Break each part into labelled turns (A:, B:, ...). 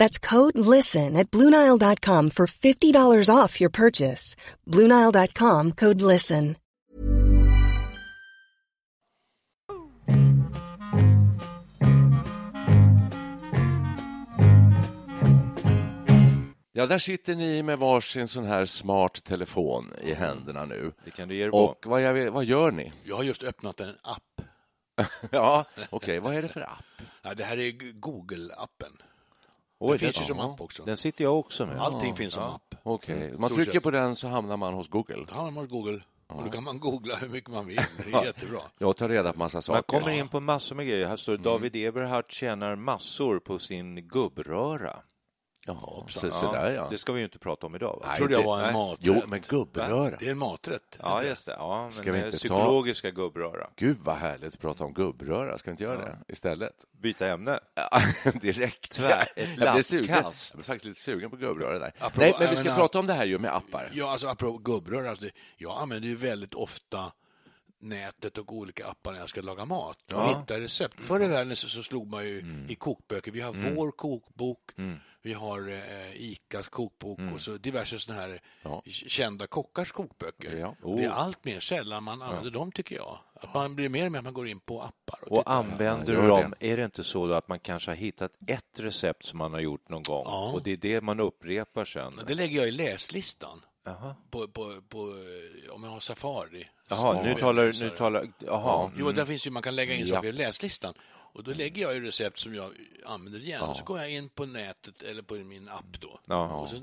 A: That's code LISTEN at Bluenile.com for $50 off your purchase. Bluenile.com code LISTEN.
B: Ja, där sitter ni med varsin sån här smart telefon i händerna nu.
C: Det kan du ge er
B: Och vad, jag, vad gör ni?
D: Jag har just öppnat en app.
B: Ja, okej, vad är det för app?
D: Ja, det här är Google-appen.
C: Oj,
D: Den finns
C: den-
D: ju som app också.
C: Den sitter jag också med.
D: Allting finns som app.
B: Okej, man
D: Stort
B: trycker
D: sett.
B: på den så hamnar man hos Google.
D: Då har man Google och då kan man googla hur mycket man vill. Det är jättebra.
B: Jag tar reda på massa
C: Man
B: saker.
C: kommer in på massor med grejer. Här står det David Eberhardt tjänar massor på sin gubbröra.
B: Jaha, så, så där ja.
C: Det ska vi ju inte prata om idag. Va?
D: Jag trodde jag var en
B: Nej.
D: maträtt.
B: Jo, men gubbröra.
D: Det är en maträtt.
C: Ja, just det. Ja, men
B: Ska vi inte ta-
C: psykologiska gubbröra.
B: Gud vad härligt att prata om gubbröra. Ska vi inte göra det istället?
C: Byta ämne.
B: Ja, Direkt.
C: Tvär- ett
B: jag sugen. Jag
C: lappkast.
B: blev faktiskt lite sugen på gubbröra där.
D: Apropå-
B: Nej, men vi
D: jag
B: ska
D: menar-
B: prata om det här ju med appar.
D: Ja, alltså apropå gubbrör, alltså det, jag använder ju väldigt ofta nätet och olika appar när jag ska laga mat och hitta recept. Förr i världen så, så slog man ju
B: Mm.
D: i kokböcker. Vi har vår kokbok, vi har eh, Icas kokbok och så diverse såna här
B: Mm. Ja.
D: kända kockars kokböcker.
B: Ja.
D: Det är allt mer sällan man använder dem tycker jag. Att man blir mer och mer att man går in på appar. Och,
C: Och använder
B: Ja,
C: du dem, är det inte så att man kanske har hittat ett recept som man har gjort någon gång
D: Ja.
C: och det är det man upprepar sen?
D: Det lägger jag i läslistan. På, på, på, om jag har Safari.
C: Jaha nu talar du...
D: så-
C: Nu talar, jaha.
D: Jo, där finns ju, man kan lägga in
B: Ja.
D: saker i läslistan. Och då lägger jag ju recept som jag använder igen. Och så går jag in på nätet eller på min app då.
C: Ja.
D: Och så eh,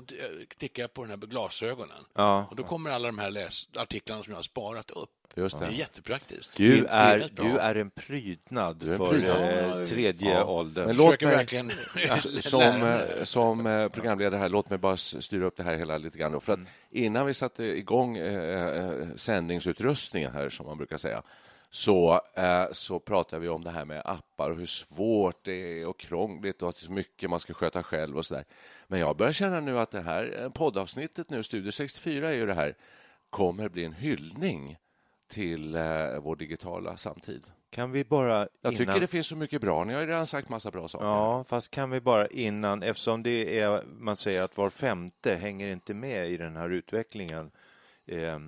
D: klickar jag på den här glasögonen.
C: Ja.
D: Och då kommer alla de här läs- artiklarna som jag har sparat upp.
B: Just det.
D: är jättepraktiskt.
C: Du
D: Det
C: är, du är en prydnad
B: är en
C: för
B: prydnad.
C: eh, tredje
B: Ja.
C: åldern.
B: Men låt mig-
D: verkligen
B: som, eh, som programledare här, låt mig bara styra upp det här hela lite grann. Då. För att innan vi satte igång eh, sändningsutrustningen här, som man brukar säga, så, eh, så pratade vi om det här med appar och hur svårt det är och krångligt och att det är så mycket man ska sköta själv och så där. Men jag börjar känna nu att det här eh, poddavsnittet nu, Studio 64 är ju det här, kommer bli en hyllning till eh, vår digitala samtid.
C: Kan vi bara
B: Jag
C: innan...
B: tycker det finns så mycket bra. Ni har ju redan sagt massa bra saker.
C: Ja, fast kan vi bara innan, eftersom det är, man säger att var femte hänger inte med i den här utvecklingen. Eh,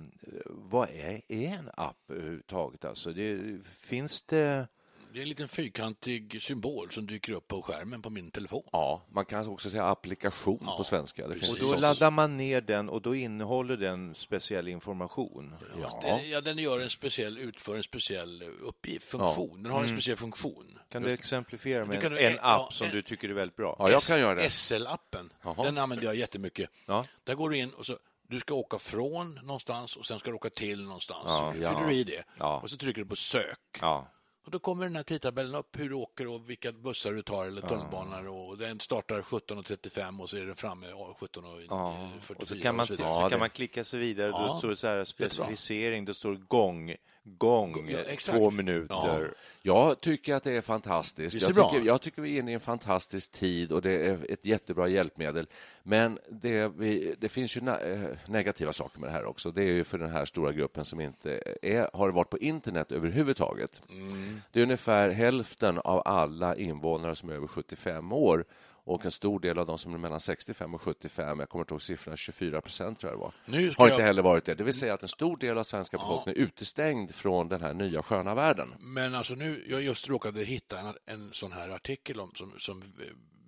C: vad är, är en app överhuvudtaget? Alltså, det, finns det...
D: Det är en liten fyrkantig symbol som dyker upp på skärmen på min telefon.
B: Ja, man kan också säga applikation på svenska. Det finns
C: Och då
B: sånt.
C: laddar man ner den och då innehåller den speciell information.
D: Ja. Den, ja, den gör en speciell, utför en speciell uppgift, funktion. Den har en speciell funktion.
C: Kan du exemplifiera med
D: Det kan
C: en,
D: du-
C: en
D: ja,
C: app som
D: en-
C: du tycker är väldigt bra?
B: Ja, jag kan göra det.
D: SL-appen, den använder jag jättemycket.
C: Ja.
D: Där går du in och så du ska åka från någonstans och sen ska du åka till någonstans.
C: Ja,
D: så
C: ja.
D: fyller du i det
C: Ja.
D: och så trycker du på sök.
C: Ja.
D: Och då kommer den här tidtabellen upp hur du åker och vilka bussar du tar eller tunnelbanor. Och den startar 17.35 och så är den framme 17.44.
C: Ja. Och så
D: och
C: kan man,
D: så vidare.
C: så
B: Ja,
C: kan man klicka sig vidare. Då
D: Ja,
C: står det så här specificering, det står gång, gång,
D: Ja,
C: två minuter.
B: Jag tycker att det är fantastiskt. Jag
D: det bra?
B: tycker, jag tycker vi är inne i en fantastisk tid och det är ett jättebra hjälpmedel. Men det, vi, det finns ju eh, negativa saker med det här också. Det är ju för den här stora gruppen som inte är, har varit på internet överhuvudtaget.
D: Mm.
B: Det är ungefär hälften av alla invånare som är över 75 år och en stor del av de som är mellan 65 och 75, jag kommer inte ihåg siffrorna, 24 procent tror jag det var,
D: Nu
B: har inte
D: jag-
B: heller varit det. Det vill säga att en stor del av svenska befolkningen är utestängd från den här nya sköna världen.
D: Men alltså nu, jag just råkade hitta en, en sån här artikel om, som, som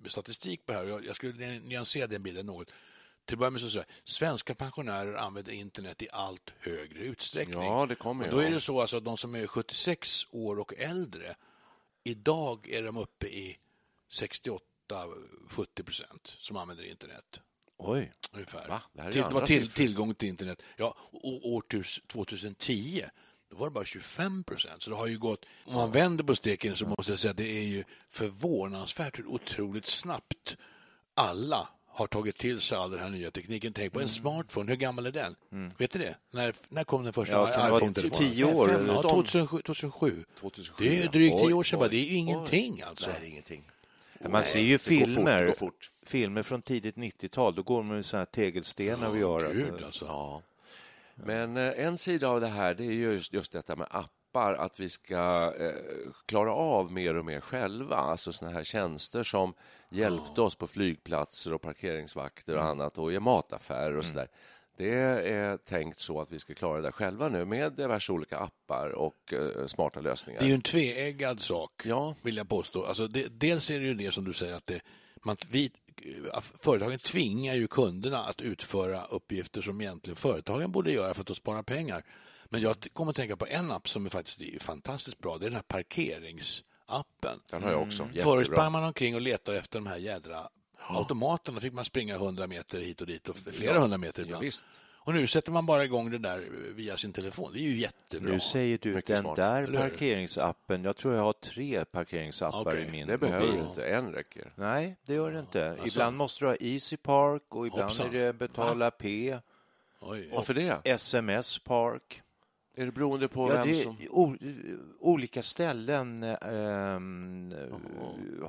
D: med statistik på det här. Jag, jag skulle nyansera den bilden något. till att börja med så säger svenska pensionärer använder internet i allt högre utsträckning.
B: Ja, det kommer ju.
D: Då är det så alltså att de som är 76 år och äldre, idag är de uppe i 68-70 procent som använder internet.
C: Oj.
D: Ungefär.
B: Va? Det här är
D: till,
B: andra
D: till, tillgång till internet. Ja, år tus- 2010 då var det bara 25 procent. Så det har ju gått... Om man vänder på steken så måste jag säga att det är ju förvånansvärt hur otroligt snabbt alla har tagit till sig all den här nya tekniken. Tänk på en smartphone, hur gammal är den? Vet du det? När, när kom den första
C: Ja,
D: iPhone-telefonen?
C: tio år?
D: Ja, 2007. 2007.
B: 2007,
D: Det är drygt tio
B: Oj,
D: år sedan. bara.
B: oj,
D: Det är ju ingenting alltså.
B: Nej, det är ingenting.
C: Man ser ju
B: går fort,
C: filmer,
B: går fort.
C: filmer från tidigt 90-tal. Då går de med så här tegelstenar vid örat.
D: Alltså.
B: Ja. Men eh, en sida av det här det är ju just, just detta med appar, att vi ska eh, klara av mer och mer själva. Alltså såna här tjänster som hjälpte oss på flygplatser och parkeringsvakter och annat och i mataffärer och sådär. Det är tänkt så att vi ska klara det själva nu med diverse olika appar och eh, smarta lösningar.
D: Det är ju en tveeggad sak,
B: Ja.
D: vill jag påstå. Alltså det, dels är det ju det som du säger att det, man, vi, företagen tvingar ju kunderna att utföra uppgifter som egentligen företagen borde göra för att de sparar pengar. Men jag kommer att tänka på en app som är faktiskt är fantastiskt bra. Det är den här parkeringsappen.
B: Den har jag också.
D: Förut sprang man omkring och letade efter de här jädra automaterna. fick man springa 100 meter hit och dit och flera hundra meter
B: Ja,
D: ibland.
B: visst.
D: och nu sätter man bara igång det där via sin telefon. Det är ju jättebra.
C: Nu säger du
B: Mycket
C: den
B: smart.
C: där parkeringsappen. Jag tror jag har tre parkeringsappar
D: Okej,
C: i min
B: Det behöver
C: mobil.
B: inte. En räcker.
C: Nej, det gör det inte. Ibland måste du ha Easy Park och ibland
D: Hoppsan.
C: är det betala P,
D: Oj.
B: Varför det?
C: SMS Park.
B: Är det beroende på
C: Ja,
B: vem
C: det
B: som...
C: o, olika ställen ehm,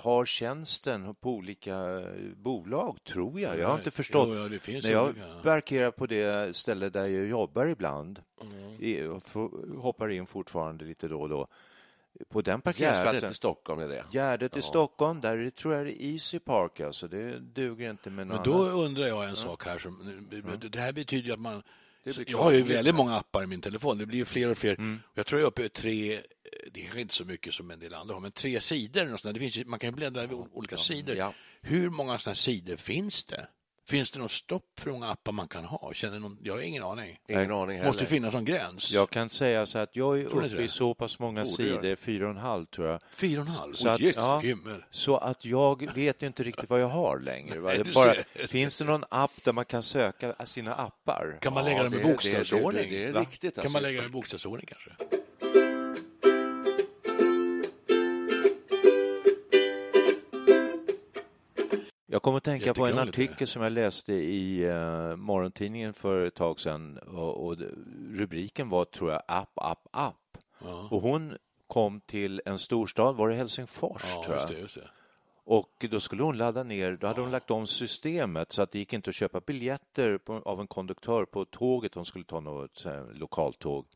C: har tjänsten på olika eh, bolag, tror jag. Jag har inte förstått.
D: Jo, ja, det finns
C: När jag
D: olika.
C: parkerar på det ställe där jag jobbar ibland, får- hoppar in fortfarande lite då och då, på den
B: Gärdet
C: parkeringsplatsen.
B: i Stockholm är det.
C: Gärdet i Stockholm, där är tror jag det är Easy Park. Alltså. Det duger inte med
D: Men
C: något
D: då
C: annat.
D: undrar jag en sak här. Som, det här betyder att man... Jag har ju väldigt många appar i min telefon. Det blir ju fler och fler.
C: Mm.
D: Jag tror jag är uppe i tre, det är kanske inte så mycket som en del andra har, men tre sidor. Och det finns, man kan ju bläddra i olika sidor.
B: Ja.
D: Hur många sådana sidor finns det? Finns det något stopp för hur många appar man kan ha? Känner någon, jag har ingen aning.
B: Ingen aning heller.
D: måste finnas någon gräns.
C: Jag kan säga så att jag är
D: Tror
C: uppe i så pass många
B: Borde
C: sidor, fyra och en halv tror jag,
D: Fyra och en halv?
C: Så att-
D: Jesus
C: ja.
D: himmel.
C: så att jag vet inte riktigt vad jag har längre. Va?
D: Nej,
C: bara, finns det någon app där man kan söka sina appar?
D: Kan man
B: Ja,
D: lägga dem i bokstavsordning?
B: Det, det, det är riktigt.
D: Kan
B: Alltså.
D: man lägga dem i bokstavsordning kanske?
C: Jag kommer att tänka på en artikel som jag läste i uh, morgontidningen för ett tag sedan och, och rubriken var, tror jag, App, app, app.
D: Ja.
C: Och hon kom till en storstad, var det Helsingfors
D: Ja,
C: tror jag?
D: just det, just det.
C: Och då skulle hon ladda ner, då hade hon lagt om systemet så att det gick inte att köpa biljetter på, av en konduktör på tåget, hon skulle ta något här, lokaltåg.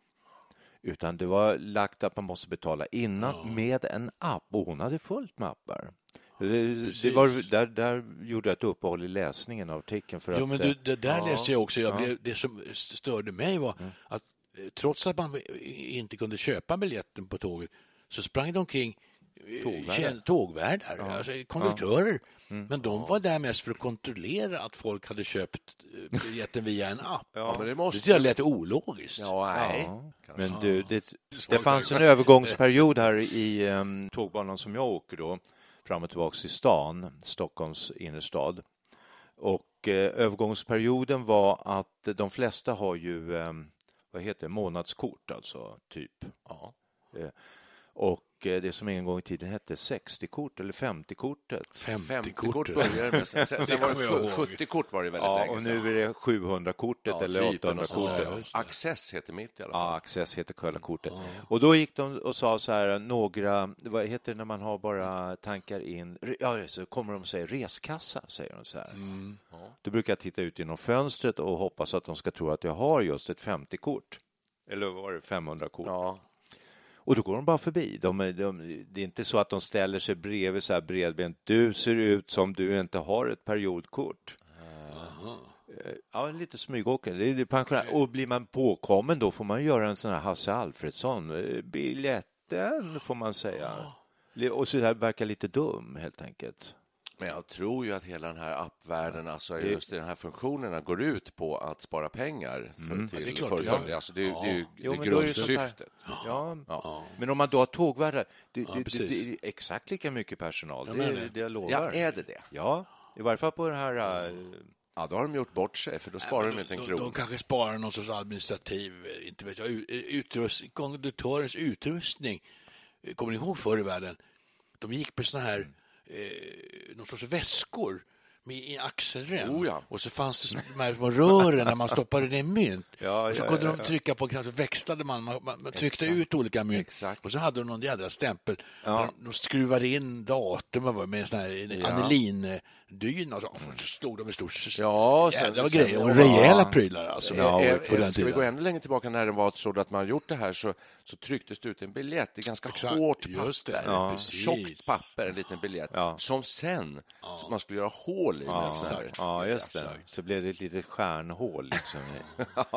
C: Utan det var lagt att man måste betala innan med en app och hon hade fullt med appar. Det, det var, där, där gjorde jag ett uppehåll i läsningen av artikeln. För
D: Jo,
C: att,
D: men
C: eh,
D: du, det där läste jag också. Jag
C: Ja. Mm.
D: blev, det som störde mig var att eh, trots att man inte kunde köpa biljetten på tåget så sprang de omkring eh,
C: Tågvärdar.
D: tågvärdar, alltså konduktörer.
C: Mm.
D: Men de var där mest för att kontrollera att folk hade köpt eh, biljetten via en app.
B: Ja, men det måste...
D: jag lät ologiskt.
B: Ja, nej.
C: Ja, men du, det, det fanns en övergångsperiod här i um, tågbanan som jag åker då, fram och tillbaka till stan, Stockholms innerstad. Och eh, övergångsperioden var att de flesta har ju, eh, vad heter månadskort alltså, typ.
B: Ja.
C: Eh, och det som en gång i tiden hette 60-kort eller 50-kortet.
B: 50-kort
D: 50-kort.
B: började det med. Sen, sen, sen var det
D: ihåg.
B: 70-kort var det väldigt
C: Ja,
B: länge
C: och nu är det 700-kortet
B: Ja,
C: eller
B: typ, eller något sånt
C: 800-kortet.
B: där.
D: Ja.
B: Access heter mitt i alla fall.
C: Ja, Access heter Kullakortet. Och då gick de och sa så här, några, vad heter det när man har bara tankar in, ja, så kommer de och säger reskassa, säger de så här.
D: Mm.
C: Då brukar jag titta ut genom fönstret och hoppas att de ska tro att jag har just ett 50-kort. Eller var det, 500-kort.
B: Ja.
C: Och då går de bara förbi. De, de, det är inte så att de ställer sig bredvid så här bredbent. Du ser ut som du inte har ett periodkort. Eh, Ja, lite smygåkare. Det är pensionär. Och blir man påkommen då får man göra en sån här Hasse Alfredsson. Eh, Biljetten, får man säga. Och så här verkar lite dum, helt enkelt.
B: Men jag tror ju att hela den här appvärlden, alltså just den här funktionerna, går ut på att spara pengar för,
D: Mm.
B: Till företag.
D: ja.
B: Alltså, det, är ju- det
C: Jo,
B: det är grundsyftet.
C: Ja,
B: Ja.
C: men om man då har tågvärdar, det, är exakt lika mycket personal. Det,
D: det.
C: jag lovar.
B: Ja, är det det?
C: Ja, i varje fall på den här... äh,
B: Ja, då har de gjort bort sig, för då sparar de inte en krona.
D: de kanske sparar någon sorts administrativ, eh, inte vet jag, u- utrustning, konduktörens utrustning. Eh, Kommer ni ihåg förr i världen? De gick med såna här, eh, någon sorts väskor med i axelrem.
B: Oh ja.
D: Och så fanns det de här små rören där man stoppade ner mynt.
C: Ja,
D: och så kunde
C: ja,
D: de trycka på, så växlade man, man, man tryckte
B: Exakt.
D: ut olika mynt.
B: Exakt.
D: Och så hade de någon jädra stämpel. De, de skruvade in datum med en sån här
B: Ja.
D: Anelindyn och så, så stod de med stor
B: Ja, sen-
D: jävla
B: sen-
D: grejer. Och
B: ja.
D: rejäla prylar alltså.
B: Ja,
D: på den
B: ska vi gå ännu längre tillbaka när det var så att man gjort det här så, så trycktes det ut en biljett i ganska
D: Exakt,
B: hårt
D: just det.
B: papper.
D: Ja.
B: Tjockt papper, en liten biljett,
C: Ja.
B: som sen som man skulle göra hål i. En här.
C: Ja, just det. Så blev det ett litet stjärnhål. Liksom.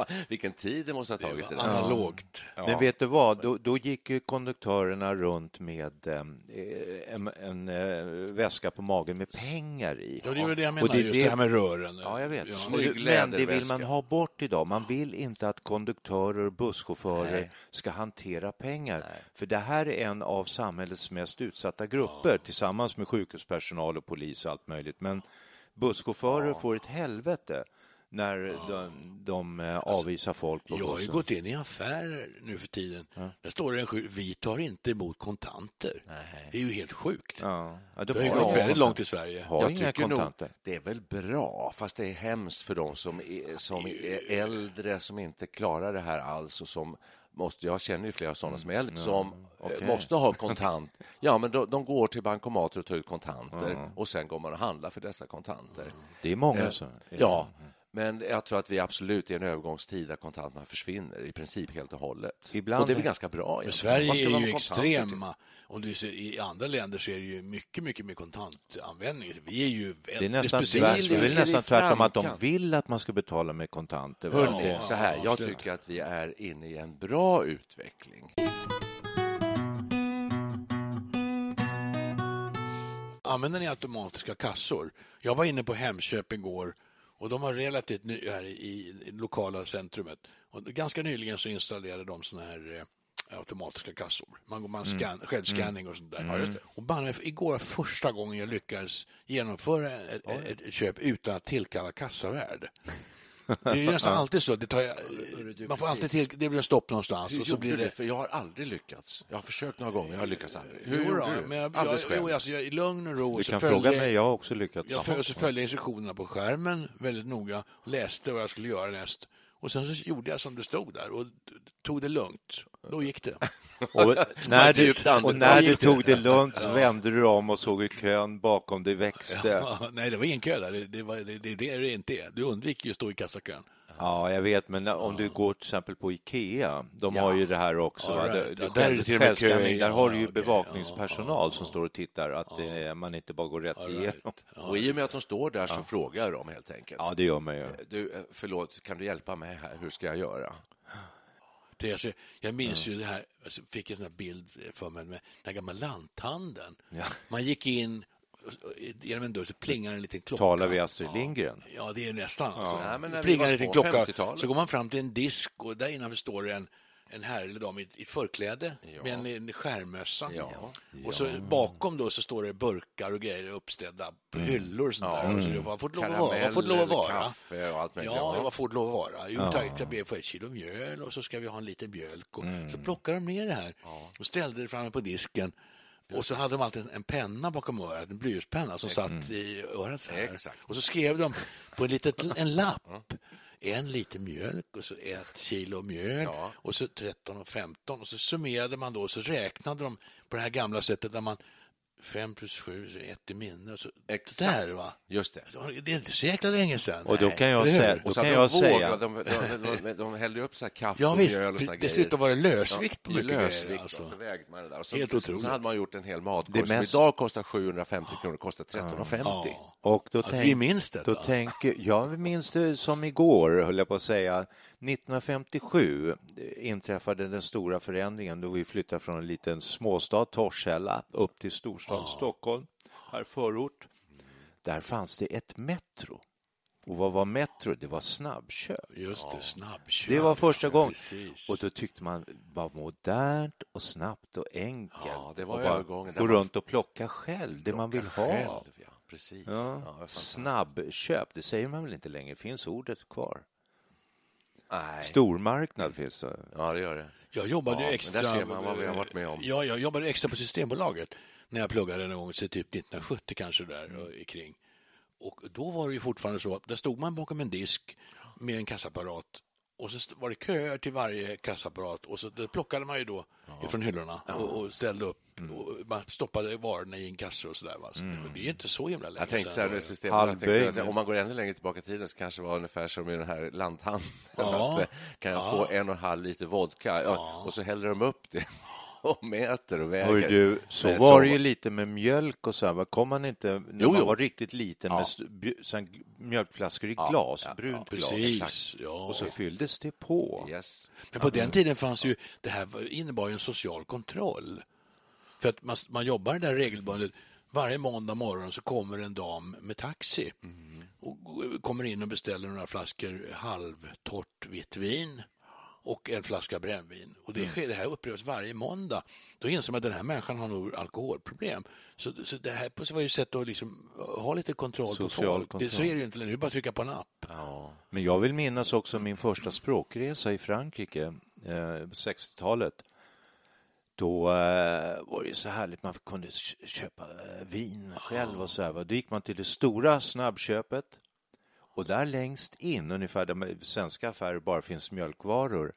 B: Vilken tid det måste ha tagit. Det där.
D: Analogt.
C: Men vet du vad? Då, då gick ju konduktörerna runt med eh, en, en eh, väska på magen med pengar i.
D: Ja, det är väl det jag
C: Och
D: menar, just det här med rören.
C: Ja, jag vet.
D: Ja.
C: Men det vill man ha bort idag. Man vill inte att konduktörer och busschaufförer
B: Nej.
C: ska hantera pengar. För det här är en av samhällets mest utsatta grupper tillsammans med sjukhuspersonal och polis och allt möjligt. Men busschaufförer får ett helvete när de, de eh, avvisar folk på
D: Jag har ju
C: bussen.
D: gått in i affärer nu för tiden. Där står det en skylt, vi tar inte emot kontanter. Det är ju helt sjukt.
C: Ja. Ja, de
D: Det har ju gått väldigt
C: kontanter.
D: långt i Sverige.
C: Har
B: Jag
C: inga
B: tycker nog
C: kontanter.
B: det är väl bra, fast det är hemskt för de som är, som är äldre, som inte klarar det här alls och som måste, jag känner ju flera sådana som är äldre, som eh,
C: okej.
B: måste ha kontant. Ja, men de, de går till bankomater och tar ut kontanter och sen går man och handlar för dessa kontanter.
C: Det är många
B: Eh,
C: som...
B: Ja, men jag tror att vi absolut är i en övergångstid där kontanterna försvinner i princip helt och hållet.
C: Ibland-
B: och det är väl ganska bra.
D: Sverige är ju extrema. Om du ser, I andra länder så är det ju mycket, mycket mer kontantanvändning. Vi är ju
C: Det är nästan,
D: i
C: det är nästan tvärtom att de vill att man ska betala med kontanter.
B: Hörrni,
C: Det-
B: så här,
D: Ja,
B: jag tycker att vi är inne i en bra utveckling.
D: Använder ni automatiska kassor? Jag var inne på Hemköp igår och de har relativt ny, här i, i lokala centrumet. Och ganska nyligen så installerade de såna här eh, automatiska kassor. Man man scan, självscanning och sånt där. Ja, just det. Och mig, igår första gången jag lyckades genomföra ett, ett, ett köp utan att tillkalla kassavärd. Det är ju nästan alltid så. Det, tar, man får alltid till, det blir stopp någonstans.
B: Hur
D: Och så blir det,
B: För jag har aldrig lyckats. Jag har försökt några gånger, jag har lyckats aldrig. Hur
D: Jo
B: gjorde
D: då,
B: du?
D: men jag, jag,
B: Alldeles
D: jo,
B: själv?
D: alltså, jag, i lugn och ro
C: Du
D: så
C: kan
D: följde
C: fråga mig, jag har också lyckats.
D: Jag följde, så följde jag instruktionerna på skärmen väldigt noga och läste vad jag skulle göra näst. Och sen så gjorde jag som det stod där och tog det lugnt. Då gick det.
C: Och när, du, och när du tog det lugnt så vände du om och såg hur kön bakom dig växte. Ja,
D: nej, det var ingen kö där. Det, var, det, det är det det inte är. Du undviker ju att stå i kassakön.
C: Jag vet, men om du går till exempel på Ikea, de har ju det här också.
D: All
C: va?
D: right.
C: Det-
D: Ja,
C: det
D: där är det
C: har du ju
D: Ja, okej.
C: bevakningspersonal som står och tittar, att det, man inte bara går rätt igenom.
B: Och i och med att de står där så frågar de helt enkelt.
C: Ja, det gör man ju.
B: Du, eh, förlåt, kan du hjälpa mig här? Hur ska jag göra?
D: Det, alltså, jag minns ju det här, alltså, fick en sån här bild för mig med den här gamla lanthandeln.
C: Ja.
D: Man gick in genom en dörr så plingade en liten klocka.
C: Talar vi Astrid Lindgren?
D: Ja, det är nästan. Alltså.
B: Nej, men när
D: Det plingar
B: var
D: en liten klocka.
B: 50-talet.
D: Så går man fram till en disk och där innanför står det en, en herre eller dam i, i förkläde med en, skärmmössa.
B: Ja.
D: Och så bakom då så står det burkar och grejer uppställda på hyllor och sånt där. Och så vad får det lov att vara? Vad får det lov att vara?
B: kaffe och allt möjligt.
D: Ja, vad får det lov att vara? Jo, tack, jag ber för ett kilo mjöl och så ska vi ha en liten mjölk. Och Så plockade de ner det här och ställde det framme på disken. Och så hade de alltid en, en penna bakom örat, en blyertspenna som satt i örat så här.
B: Exakt.
D: Och så skrev de på en, litet, en lapp en liter mjölk och så ett kilo mjöl
B: Ja.
D: och så 13 och 15 och så summerade man då och så räknade de på det här gamla sättet där man 5 plus 7, så ett i minne och så
B: Exakt.
D: där va.
B: Just det.
D: Det är inte så jäkla länge sedan.
C: Och då kan jag
D: hur?
C: säga, då
B: Och så
C: kan jag
B: de
C: säga
B: de, de, de, de hällde upp så här kaffe
D: Ja
B: och
D: visst,
B: mjöl och såna
D: dessutom var det lösvikt på
B: i
D: mycket
B: lösvikt.
D: grejer.
B: Alltså.
D: Alltså.
B: Så vägde man det där. Och så,
D: Helt
B: så,
D: otroligt.
B: så hade man gjort en hel matkorg
C: Det
B: som
C: mest-
B: idag kostar 750 kronor, kostar 13,50.
D: Ja.
C: Och då
D: Att
C: tänk,
D: vi minns det.
C: Då tänker, jag minns det som igår, höll jag på att säga. 1957 inträffade den stora förändringen då vi flyttade från en liten småstad, Torshälla, upp till storstad Stockholm, här förort. där fanns det ett Metro. Och vad var Metro? Det var snabbköp.
D: Just det, snabbköp.
C: Det var första
D: Ja,
C: gången.
D: precis.
C: Och då tyckte man var modernt och snabbt och enkelt.
B: Ja, det var
C: och
B: övergången.
C: Gå runt och plocka själv det man vill ha.
B: Själv, ja. Precis.
C: Ja.
B: Ja.
C: Snabbköp, det säger man väl inte längre? Finns ordet kvar?
B: Nej.
C: Stormarknad finns det.
B: Ja, det gör det.
D: Jag jobbade
B: Ja,
D: extra...
B: där ser man vad vi har varit med om.
D: Ja, jag jobbade extra på Systembolaget när jag pluggade någon gång, så typ 1970 kanske där och kring. Och då var det ju fortfarande så att där stod man bakom en disk med en kassaapparat och så var det köer till varje kassaapparat och så det plockade man ju då ifrån hyllorna och, och ställde upp
B: Mm.
D: och man stoppade varorna i en kasse och sådär. Så det är inte så himla länge
B: Jag tänkte så här med systemet, jag tänkte om man går ännu längre tillbaka i tiden så kanske det var ungefär som i den här lanthandeln.
D: Ja.
B: Att, eh, kan jag få en och en halv liter vodka? Ja. Och så häller de upp det och mäter och väger.
C: Hör du, så
B: Men
C: var det ju lite med mjölk och så här. Kom man inte, när
B: Jo,
C: man
B: jo.
C: var riktigt liten,
B: Ja.
C: med gl- mjölkflaskor i glas,
B: ja,
C: brunt
B: ja,
C: glas.
D: Precis, ja.
C: Och så fylldes det på.
B: Yes.
D: Men på den tiden fanns ju, det här innebar ju en social kontroll. För att man, man jobbar där regelbundet. Varje måndag morgon så kommer en dam med taxi och g- kommer in och beställer några flaskor halvtorrt vitt vin och en flaska brännvin. Och det, sker, det här upplevs varje måndag. Då inser man att den här människan har nog alkoholproblem. Så, så det här på- var ju ett sätt att liksom ha lite kontroll på
C: Social
D: folk.
C: kontroll.
D: Det, så är det ju inte längre, det är bara att trycka på en app.
C: Men jag vill minnas också min första språkresa i Frankrike, eh, 60-talet. Då eh, var det så härligt, man kunde kö- köpa eh, vin själv och så här. Då gick man till det stora snabbköpet och där längst in, ungefär där svenska affärer bara finns mjölkvaror,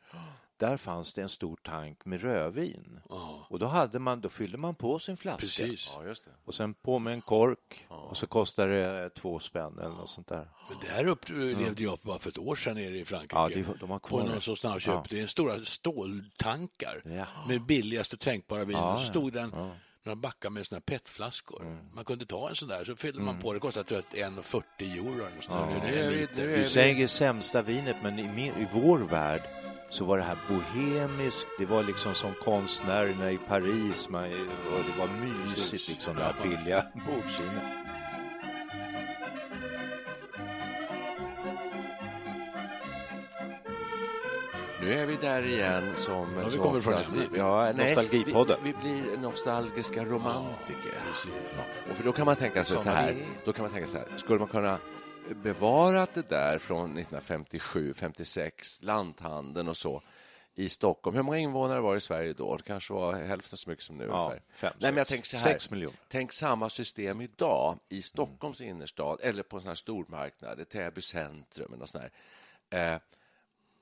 C: där fanns det en stor tank med rödvin. Och då, hade man, då fyllde man på sin flaska.
D: Precis.
B: Ja, just det.
C: Och sen på med en kork och så kostade det eh, två spänn eller något sånt där.
D: Men det här upplevde jag bara för ett år sedan nere i Frankrike.
C: Ja, det- de har kvar
D: på någon sorts snabbköp.
C: Ja.
D: Det är stora ståltankar
C: Ja.
D: med billigaste tänkbara vin.
C: Ja,
D: så stod den några backar med såna här petflaskor. Man kunde ta en sån där, så fyllde man på. Det kostade tror jag, 1,40 euro eller för
B: Nu är är
C: Du säger sämsta vinet, men i, min, i vår värld så var det här bohemiskt. Det var liksom som konstnärerna i Paris. Man, och det var mysigt, liksom, det här billiga bordsvinet.
B: Nu är vi där igen som
D: Ja, vi kommer från ämnet.
B: Ja, nej,
C: Nostalgipodden.
B: Vi, vi blir nostalgiska romantiker. Ja, och för då kan man tänka sig
C: Som
B: så här. Då kan man tänka så här. Skulle man kunna bevara det där från 1957, 56, lanthandeln och så i Stockholm. Hur många invånare var det i Sverige då? Det kanske var hälften så mycket som nu.
C: Ja, fem,
B: Nej, men jag tänker så här.
C: Sex miljoner.
B: Tänk samma system idag i Stockholms innerstad eller på en sån här stormarknad, Täby centrum eller något sånt här. Eh,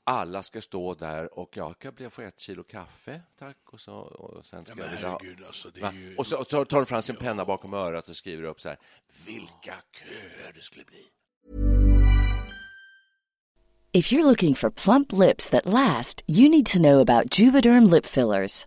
B: alla ska stå där och jag kan bli få ett kilo kaffe, tack. Och, så, och sen ska
D: Ja, men herregud, alltså, det är
B: Va?
D: ju...
B: Och så tar tar de fram sin penna bakom örat och skriver upp så här. Vilka köer det skulle bli.
E: If you're looking for plump lips that last, you need to know about Juvederm lip fillers.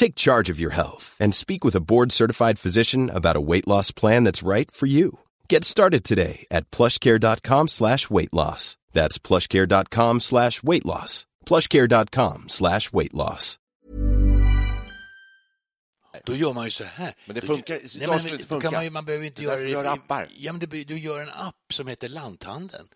F: Take charge of your health and speak with a board-certified physician about a weight loss plan that's right for you. Get started today at plushcare.com slash weight loss. That's plushcare.com slash weight loss. plushcare.com slash weight loss.
D: Då gör man ju så här.
B: Men det
D: Då-
B: funkar-
D: Nej,
B: idag
D: men
B: skulle det
D: då
B: funka.
D: Kan man, ju- man behöver inte
B: Det är
D: göra
B: därför vi gör appar.
D: Ja, men det, du gör en app som heter Lanthandeln.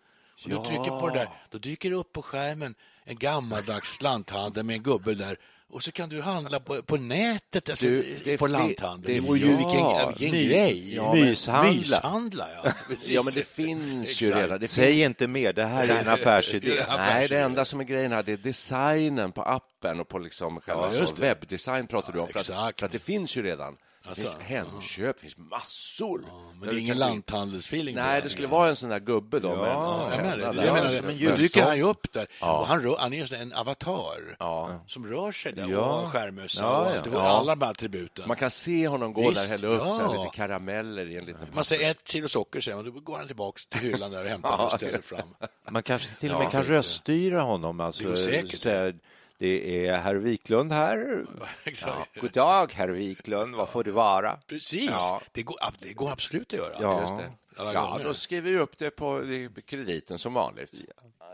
D: Och du trycker på det där, då dyker det upp på skärmen en gammaldags lanthandel med en gubbe där. Och så kan du handla på, på nätet, alltså,
B: Du, det är
D: på lanthandeln.
B: det-
D: Det vore ju
B: ja,
D: vilken, vilken
C: my-
D: grej.
C: ja, men- Myshandla.
D: Myshandla, ja.
B: Ja, men det finns ju redan. Det
C: Säg
B: finns...
C: inte mer, det här är en affärsidé.
D: Ja.
B: Nej, det enda som är grejen här det är designen på appen och på liksom själva
D: Ja, det.
B: webbdesign pratar du om. För att, för att det finns ju redan. Det
D: Alltså,
B: finns Hemköp, det finns massor.
D: Men det är ingen lanthandelsfeeling.
B: Nej, det skulle vara en sån där gubbe då.
D: Ja, jag menar det. Jag menar
B: Som
D: det.
B: en
D: Då dyker han ju upp där. Och han, rör, han är en avatar som rör sig där
C: Ja.
D: och har skärmössa.
C: Ja,
D: och
C: ja.
B: Ja.
D: alla de här attributen.
B: Så man kan se honom gå
D: Visst,
B: där, hälla upp så här,
D: ja.
B: lite karameller i en liten
D: Man säger ett kilo socker, säger man, då går han tillbaka till hyllan där och hämtar och ställer fram.
C: Man kanske till och med
B: Ja,
C: kan röststyra honom. Alltså,
D: Det går säkert.
C: Det är herr Wiklund här.
D: Exakt.
C: God dag, herr Wiklund. Vad får det vara?
D: Precis,
C: Ja.
D: det, går, det går absolut att göra.
C: Ja.
B: Ja, då skriver vi upp det på krediten som vanligt.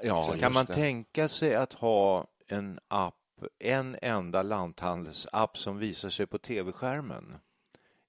B: Ja,
C: Kan
B: just
C: man
B: det.
C: tänka sig att ha en app, en enda lanthandelsapp som visar sig på tv-skärmen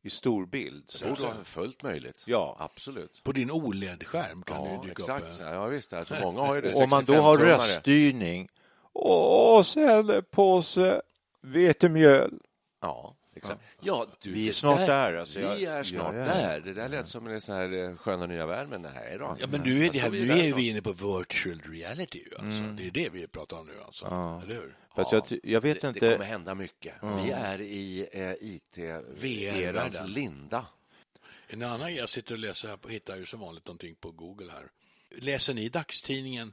C: i storbild?
B: Det borde vara fullt möjligt.
C: Ja.
B: absolut.
D: På din OLED-skärm kan
B: Ja,
D: det dyka
B: exakt.
D: upp.
B: Ja, visst. Alltså, många har ju det.
C: Om man då har
B: 65-tummare.
C: röststyrning och sen en påse vetemjöl.
B: Ja, exakt. Ja, du,
C: Vi är
B: det
C: snart där, alltså.
B: vi
C: Jag-
B: är snart
C: ja, ja.
B: där. Det där lät som en sån här eh, sköna nya värld, men nej då.
D: Ja, men nu är, det här, nu
B: där
D: är vi inne på virtual reality. Alltså. Det är det vi pratar om nu, alltså. eller hur?
C: Fast jag, jag vet
B: Det, det
C: inte.
B: kommer hända mycket. Vi är i eh, IT-erans linda.
D: En annan jag sitter och läser här, på, hittar ju som vanligt någonting på Google här. Läser ni dagstidningen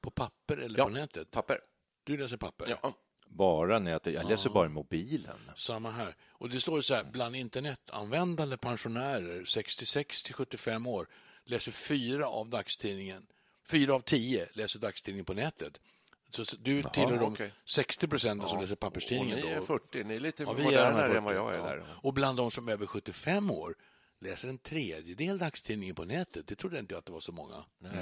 D: på papper eller
B: Ja.
D: på nätet?
B: Papper.
D: Du läser papper?
B: Ja.
C: Bara nätet. Jag läser bara i mobilen.
D: Samma här. Och det står så här, bland internetanvändande pensionärer 66 till 75 år läser fyra av dagstidningen. Fyra av tio läser dagstidningen på nätet. Så du tillhör de
B: okej.
D: 60 procenten som läser
B: Och
D: papperstidningen.
B: ni är
D: då.
B: 40. Ni är lite
D: Ja,
B: modernare
D: 40,
B: än vad jag är
D: ja.
B: där.
D: Och bland de som är över 75 år läser en tredjedel dagstidningen på nätet. Det trodde inte jag att det var så många.
B: Nej,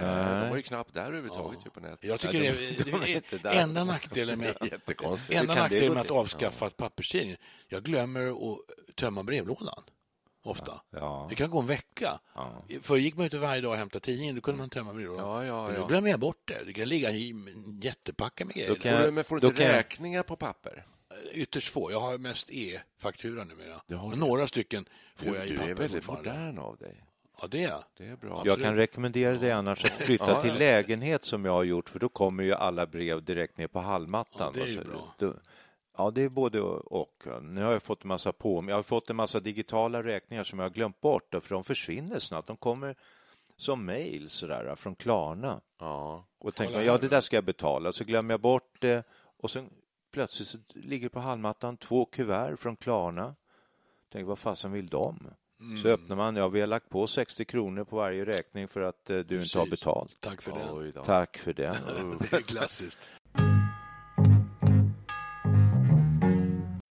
B: de var ju knappt där överhuvudtaget ju på nätet.
D: Jag tycker
B: Nej,
D: det,
B: de-
D: det,
B: de är inte
D: är
B: där.
D: enda nackdelen med,
B: är
D: enda nackdelen med att avskaffa papperstidningen. Jag glömmer att tömma brevlådan. Ofta.
C: Ja.
D: Det kan gå en vecka. Förr gick man ut varje dag och hämtade tidningen. Då kunde man tömma brevlådan.
B: Ja, ja,
D: Men
B: ja.
D: då glömmer jag bort det. Det kan ligga i jättepacka med grejer.
C: Då kan
B: Får
C: jag-
B: du, men får du
C: då
B: inte
C: jag-
B: räkningar på papper?
D: Ytterst få. Jag har mest e-faktura numera.
B: Du
D: Men några stycken får
B: Du,
D: jag i
B: du
D: papper
B: är väldigt modern av dig.
D: Ja, det är.
B: Det är bra.
C: Jag kan rekommendera dig annars att flytta
B: Ja,
C: till
B: ja.
C: lägenhet som jag har gjort för då kommer ju alla brev direkt ner på hallmattan.
D: Ja, det är ju
C: Alltså,
D: bra.
C: Ja, det är både och. Nu har jag fått en massa på Jag har fått en massa digitala räkningar som jag har glömt bort för de försvinner snabbt. De kommer som mejl sådär från Klarna.
B: Ja.
C: Och tänker man, ja det där ska jag betala. Så glömmer jag bort det och sen plötsligt så ligger på hallmattan två kuvert från Klarna. Tänker, vad fasen vill de? Så öppnar man, ja vi har lagt på 60 kronor på varje räkning för att eh, du inte har
D: Precis.
C: betalt.
D: Tack för det.
B: Oj då.
C: Tack för det.
D: Det är klassiskt.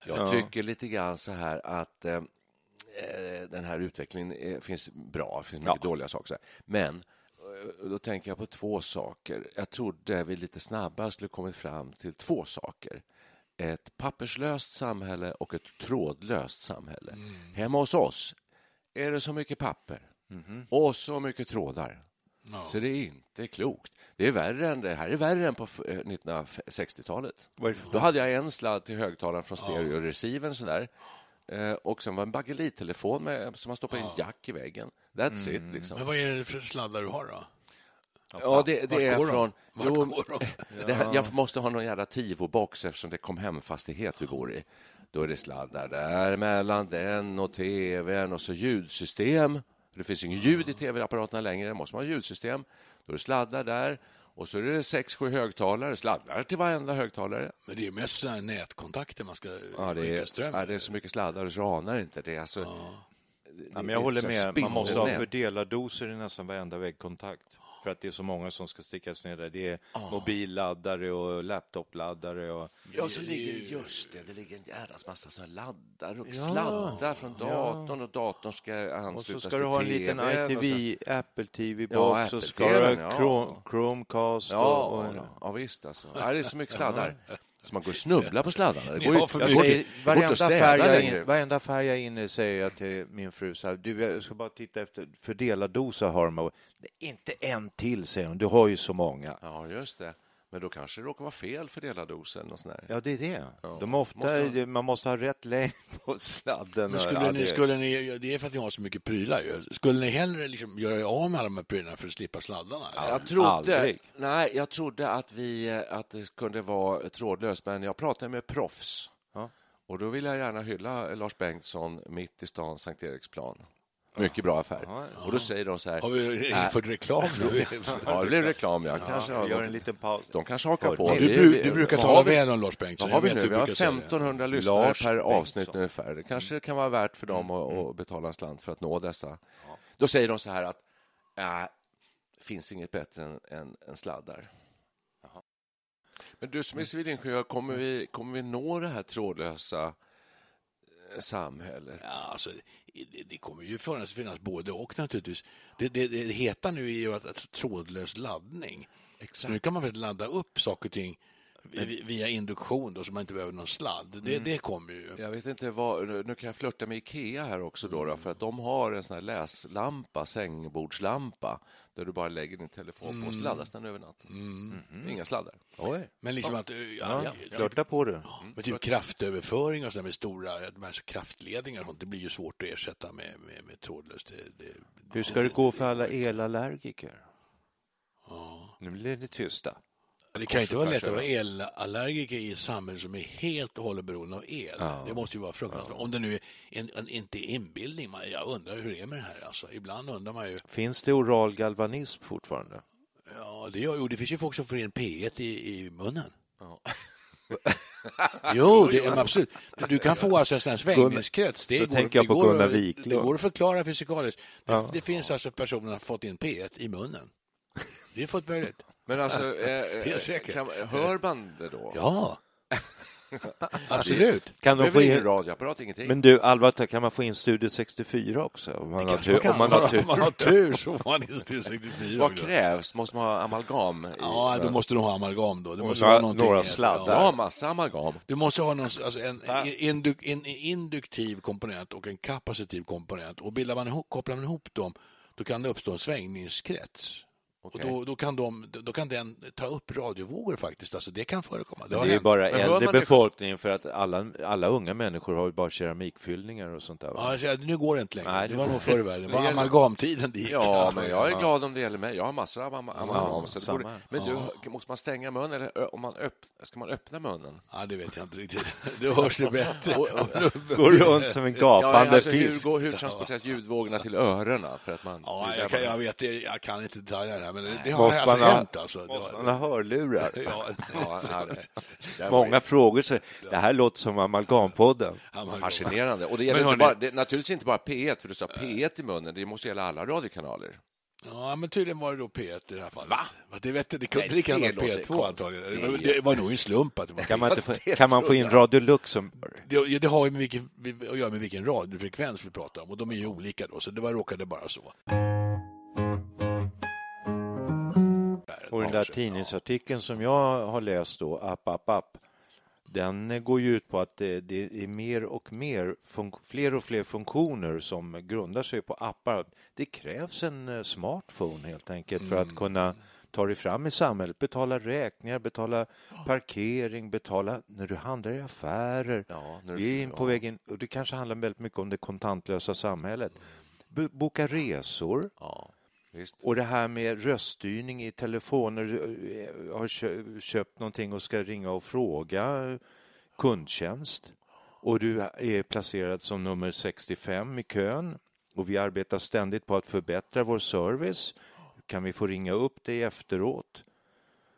B: Jag tycker lite grann så här att eh, eh, den här utvecklingen är, finns bra, det finns mycket dåliga saker. Men eh, då tänker jag på två saker. Jag trodde vi lite snabbare skulle kommit fram till två saker. Ett papperslöst samhälle och ett trådlöst samhälle. Hemma hos oss är det så mycket papper och så mycket trådar. Så det är inte klokt. Det, är värre än, det här är värre än på eh, 1960-talet. Då hade jag en sladd till högtalaren från stereoreceiven sådär. Eh, och sen var en bagelittelefon med, som man stoppar in jack i väggen. That's it. Liksom.
D: Men vad är det för sladdar du har då?
B: Ja, det, det är från... Jo, det här, jag måste ha någon jävla Tivo-box eftersom det kom hem-fastighet vi bor i. Då är det sladdar där mellan den och tvn och så ljudsystem. Det finns ju ingen ljud i tv-apparaterna längre, det måste man ha ljudsystem. Då är det sladdar där. Och så är det sex, sju högtalare, sladdar till varenda högtalare.
D: Men det är mest här nätkontakter man ska
B: Ja, det, är,
D: ström.
B: ja, det är så mycket sladdar så anar inte. Det alltså, det
C: Ja, men jag håller
B: så
C: med, man måste ha fördelardoser i nästan varenda väggkontakt. För att det är så många som ska stickas ner där. Det är mobilladdare och laptopladdare. Och...
B: Ja, så ligger det just det. Det ligger en jädrans massa som laddar och sladdar från datorn och datorn ska
C: Och så
B: anslutas
C: ska du ha en
B: till
C: liten
B: och så-
C: ITV, Apple TV-box
B: Ja,
C: och ska du ha
B: ja.
C: Chromecast.
B: Ja,
C: och,
B: ja, ja, visst alltså. Ja, det är så mycket sladdar. Så man går och snubblar på sladdarna. Det går det
C: Jag säger, varenda, affär jag in, varenda affär jag är inne i säger jag till min fru så här, du, jag ska bara titta efter fördelardosa har de. Inte en till, säger hon, du har ju så många.
B: Ja, just det. Men då kanske det råkar vara fel fördelardosen och sån där.
C: Ja, det är det.
B: Ja.
C: De ofta,
B: Måste
C: Man måste ha rätt längd på sladden.
D: Men skulle, ni,
C: det-
D: skulle ni, det är för att ni har så mycket prylar ju. Skulle ni hellre liksom göra er av med alla de här prylarna för att slippa sladdarna? eller?
B: Jag trodde,
C: aldrig.
B: nej, jag trodde att, vi, eh, att det kunde vara trådlöst, men jag pratade med proffs.
C: Ja.
B: Och då vill jag gärna hylla Lars Bengtsson mitt i stan, Sankt Eriksplan. Mycket bra affär.
C: Ja,
B: Och då säger de så här...
D: Har vi infört reklam nu?
B: Ja, det blev reklam. Jag kanske har,
C: Vi gör en liten paus.
B: de kanske hakar på.
D: Du,
B: vi-
D: du brukar tala
B: vi-
D: väl om Lars Bengtsson.
B: Vad har vi nu?
D: du
B: Vi har
D: brukar säga det.
B: 1500 lyssnare
C: Lars
B: per avsnitt
C: Bengtsson.
B: ungefär. Det kanske kan vara värt för dem att, att betala en slant för att nå dessa. Då säger de så här att äh, finns inget bättre än, än, än sladdar. Men du som är civilingenjör, kommer vi, kommer vi nå det här trådlösa samhället?
D: Ja, alltså, det, det kommer ju finnas, finnas både och naturligtvis. Det, det, det heta nu är ju att, att trådlös laddning. Så nu kan man faktiskt ladda upp saker och ting via induktion då, så man inte behöver någon sladd. Det, det kommer ju.
B: Jag vet inte vad, nu kan jag flörta med Ikea här också då, då för att de har en sån här läslampa, sängbordslampa, där du bara lägger din telefon på och så laddas den över natten. Mhm. Inga sladdar.
C: Oj.
D: Men liksom att... Ja, ja,
C: Flörta på det.
D: Men typ kraftöverföring och sådär med stora de här kraftledningar och sånt, det blir ju svårt att ersätta med, med, med trådlöst. Det, det,
C: Hur ska det gå för alla elallergiker? Nu blir det tysta.
D: Det kan inte vara lätt att vara elallergiker i ett samhälle som är helt och hållet beroende av el. Det måste ju vara fruktansvärt. Om det nu är en, en, inte är inbildning. Man, jag undrar hur det är med det här. Alltså, ibland undrar man ju.
C: Finns det oral galvanism fortfarande?
D: Ja, det, gör, jo, det finns ju folk som får in P1 i, i munnen. Jo, det är absolut. Du kan få alltså en sån här svängningskrets. Det går,
C: tänker jag
D: det
C: på
D: går,
C: Gunnar Wiklund.
D: Det går att förklara fysikaliskt. Det,
C: Ja.
D: det finns alltså personer som har fått in P1 i munnen. Det är fullt möjligt.
B: Men alltså, eh,
D: säkert.
B: kan, hör man det då?
D: Ja, absolut.
C: Kan de få in...
B: radioapparat, ingenting.
C: Men du, Alva, kan man få in Studio 64 också? Om man har
D: man
C: tur.
D: kan.
C: Om man har tur.
D: Om man har tur så får man in Studio 64.
B: Vad krävs? Måste man ha amalgam? I,
D: Ja, då måste du ha amalgam då. Det måste någonting.
C: några sladdar.
B: Ja, massa amalgam.
D: Du måste ha någon, alltså en, induk, en induktiv komponent och en kapacitiv komponent. Och bildar man ihop, kopplar man ihop dem, då kan det uppstå en svängningskrets. Och då, då, kan de, då kan den ta upp radiovågor faktiskt. Alltså det kan förekomma. Det
C: Det är
D: hänt.
C: bara äldre befolkningen för att alla, alla unga människor har ju bara keramikfyllningar och sånt där. va?
D: Ja, säger, nu går det inte längre.
C: Nej,
D: det
C: det
D: var nog förr i världen. Det var amalgamtiden det gick.
B: Ja, men jag är glad om det gäller mig. Jag har massor av am- amalgam.
C: samma.
B: borde- Men du, måste man stänga munnen eller om man öpp, ska man öppna munnen?
D: Ja, det vet jag inte riktigt. Då hörs det bättre.
C: Går runt som en gapande
B: alltså, hur,
C: fisk.
B: går, hur transporteras ljudvågorna till öronen? För att man,
D: Ja, jag, kan, jag vet det. Jag kan inte detaljerna här, men det, det har
C: Måste
D: alltså
C: man
D: hänt. Alltså. Det
C: Måste
D: var-
C: man ha hörlurar?
D: Ja,
B: Ja, det-
C: Många frågor. Så det här låter som Amalgampodden.
D: amalgam.
B: Fascinerande. Och det gäller
D: Men
B: inte
D: hörni-
B: bara, det, naturligtvis inte bara P1, för du sa P1 i munnen. Det måste gälla alla radiokanaler.
D: Ja, men tydligen var det då P1 i det här fallet.
B: Va?
D: Det, vet, jag, det kunde lika gärna vara
B: låter
D: P2
B: konstigt.
D: antagligen. Det var, det var nog en slump att det var
C: Kan man, inte få, kan man få in. Radio Luxemburg?
D: det, det har ju med vilken, att göra med vilken radiofrekvens vi pratar om och de är ju olika då, så det var, råkade bara så.
C: Och den där tidningsartikeln som jag har läst då, App, app, app, den går ju ut på att det, det är mer och mer, fler och fler funktioner som grundar sig på appar. Det krävs en eh, smartphone helt enkelt för att kunna ta dig fram i samhället, betala räkningar, betala parkering, betala när du handlar i affärer.
B: Ja,
C: Vi är in på vägen, och det kanske handlar väldigt mycket om det kontantlösa samhället. Boka resor.
B: Visst.
C: Och det här med röststyrning i telefoner, eh, har kö- köpt någonting och ska ringa och fråga kundtjänst och du är placerad som nummer 65 i kön och vi arbetar ständigt på att förbättra vår service. Kan vi få ringa upp dig efteråt?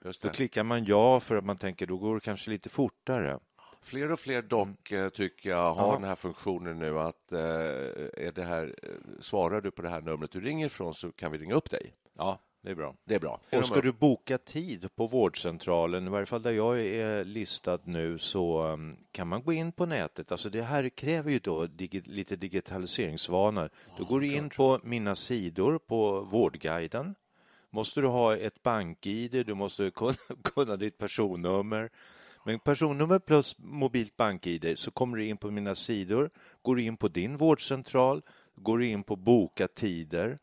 B: Just
C: Då
B: det.
C: klickar man ja för att man tänker då går det kanske lite fortare.
B: Fler och fler dock eh, tycker jag har
C: Ja.
B: den här funktionen nu att eh, är det här, eh, svarar du på det här numret du ringer ifrån så kan vi ringa upp dig.
C: Ja, det är bra.
B: Det är bra.
C: Och ska du boka tid på vårdcentralen, i varje fall där jag är listad nu, så um, kan man gå in på nätet. Alltså det här kräver ju då digi lite digitaliseringsvanor. Då går du in på mina sidor på Vårdguiden. Måste du ha ett bank-id, du måste kunna, kunna ditt personnummer. Men personnummer plus mobilt bank-id så kommer du in på mina sidor, går du in på din vårdcentral, går du in på boka tider.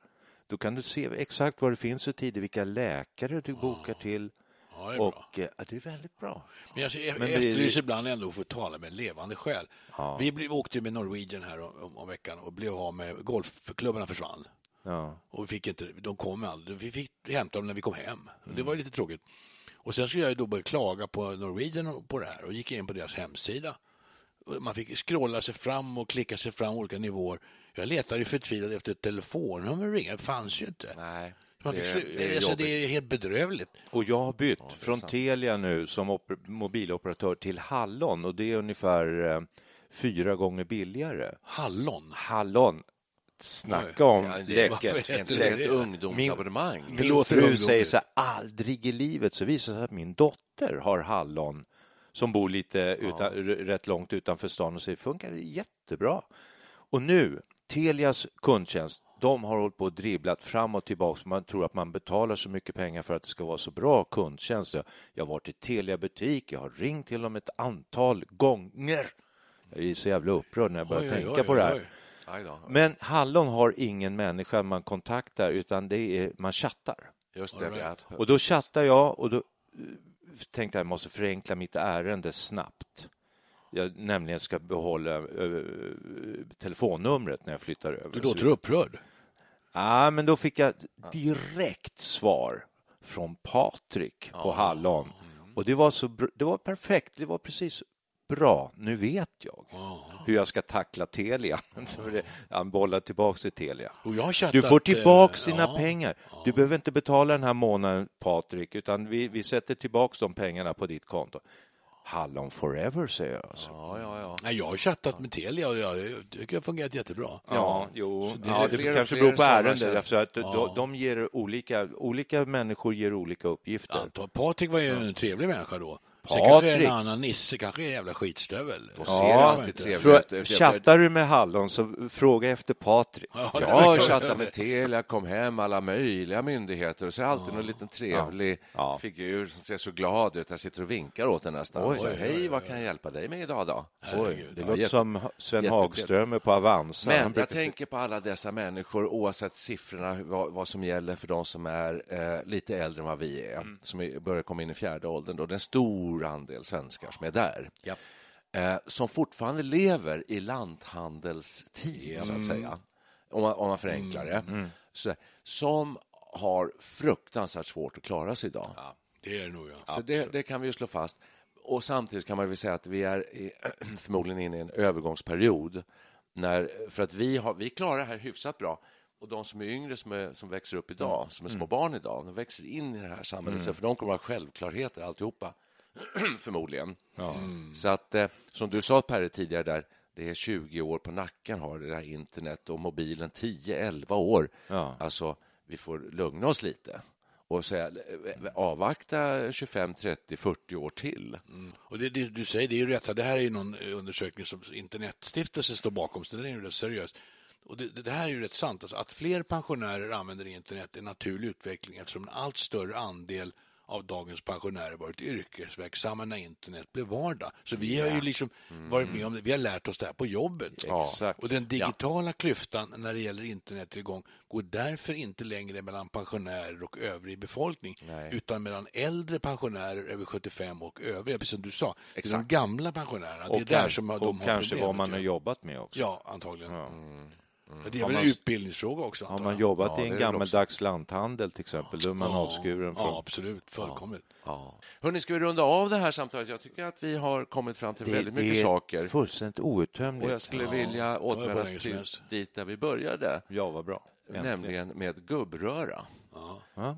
C: Då kan du se exakt vad det finns för tider, vilka läkare du bokar till.
D: Ja, det är.
C: Och eh, ja, det är väldigt bra.
D: Men jag,
C: Men det-
D: efterlyser ibland ändå att få tala med en levande själ. Vi blev, åkte med Norwegian här om, om, om veckan och blev av med golfklubbarna försvann.
C: Ja.
D: Och vi fick inte, de kom aldrig. Vi fick hämta dem när vi kom hem.
C: Mm.
D: Det var lite tråkigt. Och sen skulle jag ju då börja klaga på Norwegian på det här och gick in på deras hemsida. Man fick scrolla sig fram och klicka sig fram olika nivåer. Jag letade ju förtvivlat efter ett telefonnummer att ringa. Det fanns ju inte.
B: Nej,
D: Man fick
B: det, det är
D: alltså,
B: jobbigt.
D: det är helt bedrövligt.
C: Och jag har bytt från Telia nu som oper- mobiloperatör till Hallon och det är ungefär eh, fyra gånger billigare.
D: Hallon.
C: Hallon, snacka om
B: Ja, det,
C: läckert.
B: ett ungdomsabonnemang?
C: Min
D: låter
C: fru säger så här, aldrig i livet så visar det sig att min dotter har hallon som bor lite utan, r- rätt långt utanför stan och säger funkar jättebra. Och nu, Telias kundtjänst, de har hållit på och dribblat fram och tillbaka. Man tror att man betalar så mycket pengar för att det ska vara så bra kundtjänst. Jag har varit i Telia-butik, jag har ringt till dem ett antal gånger. Jag är så jävla upprörd när jag börjar
D: Oj, oj,
C: tänka
D: oj,
C: på det här. Men Hallon har ingen människa man kontaktar utan det är, man chattar.
B: Just det,
D: right.
C: Och då chattar jag och då eh, tänkte jag jag måste förenkla mitt ärende snabbt. Jag nämligen ska behålla eh, telefonnumret när jag flyttar över.
D: Du låter upprörd.
C: Ja, men då fick jag direkt svar från Patrik på Hallon. Och det var, så, det var perfekt, det var precis bra. Nu vet jag hur jag ska tackla Telia. Det, han bollar tillbaka till Telia.
D: Chattat,
C: Du får tillbaks
D: eh,
C: dina
D: ja.
C: pengar. Du behöver inte betala den här månaden, Patrik, utan vi, vi sätter tillbaks de pengarna på ditt konto. Hallon forever, säger jag. Alltså.
B: Ja, ja, ja.
D: Nej, jag har chattat med Telia och jag jag tycker det har fungerat jättebra.
C: Ja, jo,
B: det
C: ja, det,
B: fler
C: kanske
B: fler
C: beror på ärendet.
B: tjänster.
C: Därför att de, de ger olika, olika människor ger olika uppgifter.
D: Antar. Patrik var ju en trevlig människa då.
C: Patrik.
D: kanske en annan nisse, kanske en jävla skitstövel.
B: Och ser alltid trevligt
C: Frå-
B: ut.
C: Chattar du med Hallon så fråga efter Patrik.
D: Ja,
B: Jag har chattat med Telia, kom hem, alla möjliga myndigheter och så är det alltid någon liten trevlig
C: Ja.
B: figur som ser så glad ut. Jag sitter och vinkar åt den nästan.
C: Oj,
B: så,
C: oj,
B: Hej, vad kan jag hjälpa dig med idag då?
D: Herregud.
C: Det
B: Ja,
C: låter som Sven
B: jättetrevligt.
C: Hagström på Avanza.
B: Men jag
C: brukar-
B: tänker på alla dessa människor, oavsett siffrorna, vad, vad som gäller för de som är eh, lite äldre än vad vi är,
C: Mm.
B: som är, börjar komma in i fjärde åldern. Då. Det är en stor andel svenskar som är där.
D: Ja.
B: Eh, som fortfarande lever i lanthandelstid, så att säga. Om man, om man förenklar det.
C: Mm.
B: Så, som har fruktansvärt svårt att klara sig idag.
D: Det är det nog, ja.
B: Så det, det kan vi ju slå fast. Och samtidigt kan man väl säga att vi är i, förmodligen inne i en övergångsperiod. När, för att vi, har, vi klarar det här hyfsat bra. Och de som är yngre, som, är, som växer upp idag, som är små barn idag, de växer in i det här samhället. Så för de kommer att ha självklarheter alltihopa, förmodligen. Så att, eh, som du sa Perre tidigare där, det är 20 år på nacken har det där internet och mobilen 10-11 år.
C: Ja.
B: Alltså, vi får lugna oss lite och säga, eh, avvakta 25, 30, 40 år till.
D: Och det, det du säger, det är ju rätt. Det här är ju någon eh, undersökning som Internetstiftelsen står bakom, så den är ju rätt seriös. Och det, det här är ju rätt sant. Alltså, att fler pensionärer använder internet är en naturlig utveckling eftersom en allt större andel av dagens pensionärer varit yrkesverksamma när internet blev vardag. Så vi har ju liksom varit med om det. Vi har lärt oss det här på jobbet.
B: Ja.
C: Exakt.
D: Och den digitala klyftan när det gäller internettillgång går därför inte längre mellan pensionärer och övrig befolkning
B: Nej.
D: utan mellan äldre pensionärer över 75 och övriga, precis som du sa. Är de
B: Exakt.
D: gamla pensionärerna. Det är
C: Och,
D: där som de
C: och
D: har
C: kanske vad man har
D: ja.
C: jobbat med också.
D: Ja, antagligen. Det är
C: Har
D: väl
C: man-
D: en utbildningsfråga också.
C: Har man jobbat
B: Ja,
C: i
B: det
C: en
B: är det
C: gammeldags lanthandel till exempel, då är man avskuren från...
D: Ja, absolut. Fullkomligt.
B: Ja. Hörrni, ska vi runda av det här samtalet? Jag tycker att vi har kommit fram till väldigt mycket
C: är
B: saker.
C: fullständigt outtömligt.
B: Och jag skulle vilja
D: det
B: återvända till dit där vi började,
C: Ja, vad bra. Äntligen.
B: nämligen med gubbröra.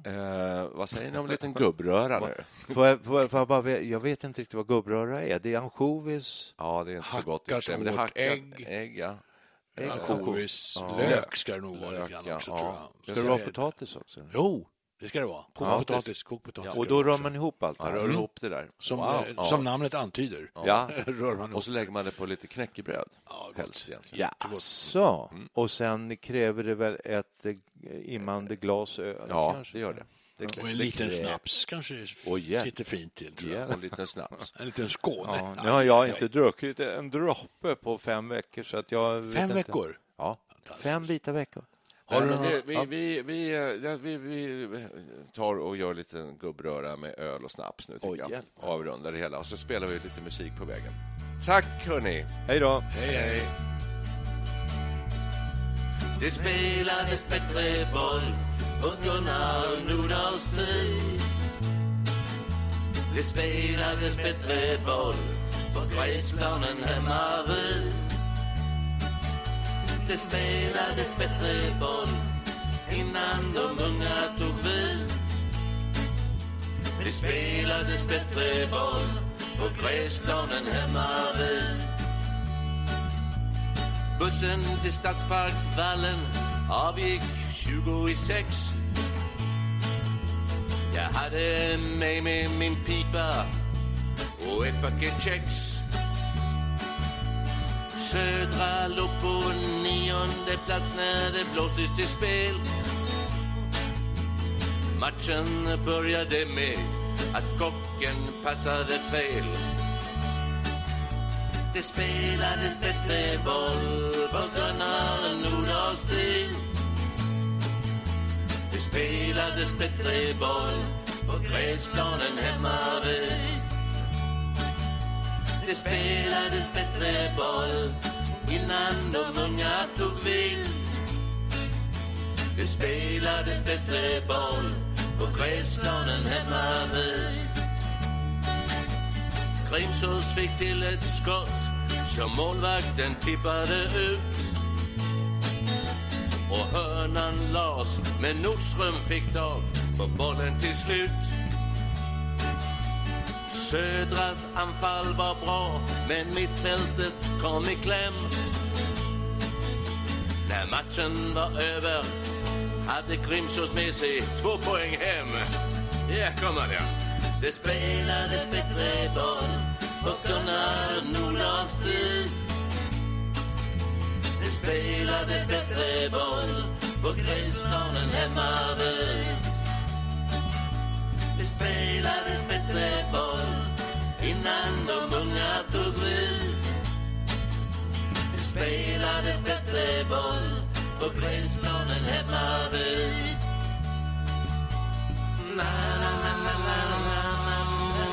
B: Eh, vad säger ni om en liten gubbröra nu?
C: Får jag, får jag, får jag, bara, jag vet inte riktigt vad gubbröra är. Det är ansjovis.
B: Ja, det är inte så gott i och för sig, men det är
D: Hackat
B: hackat
D: ägg.
B: ägg ja.
D: Ansjovis. Lök ska det nog vara lite grann
B: ja,
D: också,
B: ja.
D: tror jag.
C: Ska det vara potatis också?
D: Jo, det ska det vara.
B: Ja,
D: Kokpotatis. kokpotatis
C: Och då rör man ihop allt det
B: Ja, rör ihop det där.
D: Som,
B: Wow.
D: eh, som namnet antyder.
C: Ja.
D: rör man ihop.
B: Och så lägger man det på lite knäckebröd.
D: Ja,
B: helst egentligen.
C: Ja, så. Och sen kräver det väl ett eh, immande glas öl?
B: Ja,
C: kanske?
B: det gör det. Det,
D: Och en
B: det
D: liten
B: krävs.
D: snaps kanske
C: Oj, hjälp.
D: sitter fint till, tror
B: Ja,
D: jag.
B: en liten snaps.
D: En liten Skåne.
C: Ja, nu har jag inte druckit en droppe på fem veckor. Så att jag
D: Fem
C: inte.
D: veckor?
C: Ja, fem vita veckor.
B: Vi, vi, vi, vi, vi tar och gör lite gubbröra med öl och snaps nu, tycker
C: Oj,
B: jag. Avrundar det hela. Och så spelar vi lite musik på vägen. Tack, hörni!
C: Hej då!
D: Hej, hej.
G: Det spelades bättre boll på Gunnar Nordahls tid. Det spelades bättre boll på gräsplanen hemma vid. Det spelades bättre boll innan de unga tog vid. Det spelades bättre boll på gräsplanen hemma vid. Bussen till Stadsparksvallen avgick 20 i sex. Jag hade med mig min pipa och ett paket kex. Södra låg på nionde plats när det blåstes till spel. Matchen började med att kocken passade fel. Det spelades bättre boll på Gunnar Nordahls tid. Det spelades bättre boll på gräsplanen hemma vid. Det spelades bättre boll innan de unga tog vid. Det spelades bättre boll på gräsplanen hemma vid. Grimsås fick till ett skott som målvakten tippade ut. Och hörnan las, men Nordström fick tag på bollen till slut. Södras anfall var bra, men mittfältet kom i kläm. När matchen var över hade Grimsås med sig två poäng hem. Ja, kommer det. Det spelades bättre boll på Gunnar Nordahls tid. Det spelades bättre boll på gräsplanen hemma vid. Det spelades bättre boll innan de unga tog vid. Det spelades bättre boll på gräsplanen hemma vid. Na, na, na, na, na, na, na.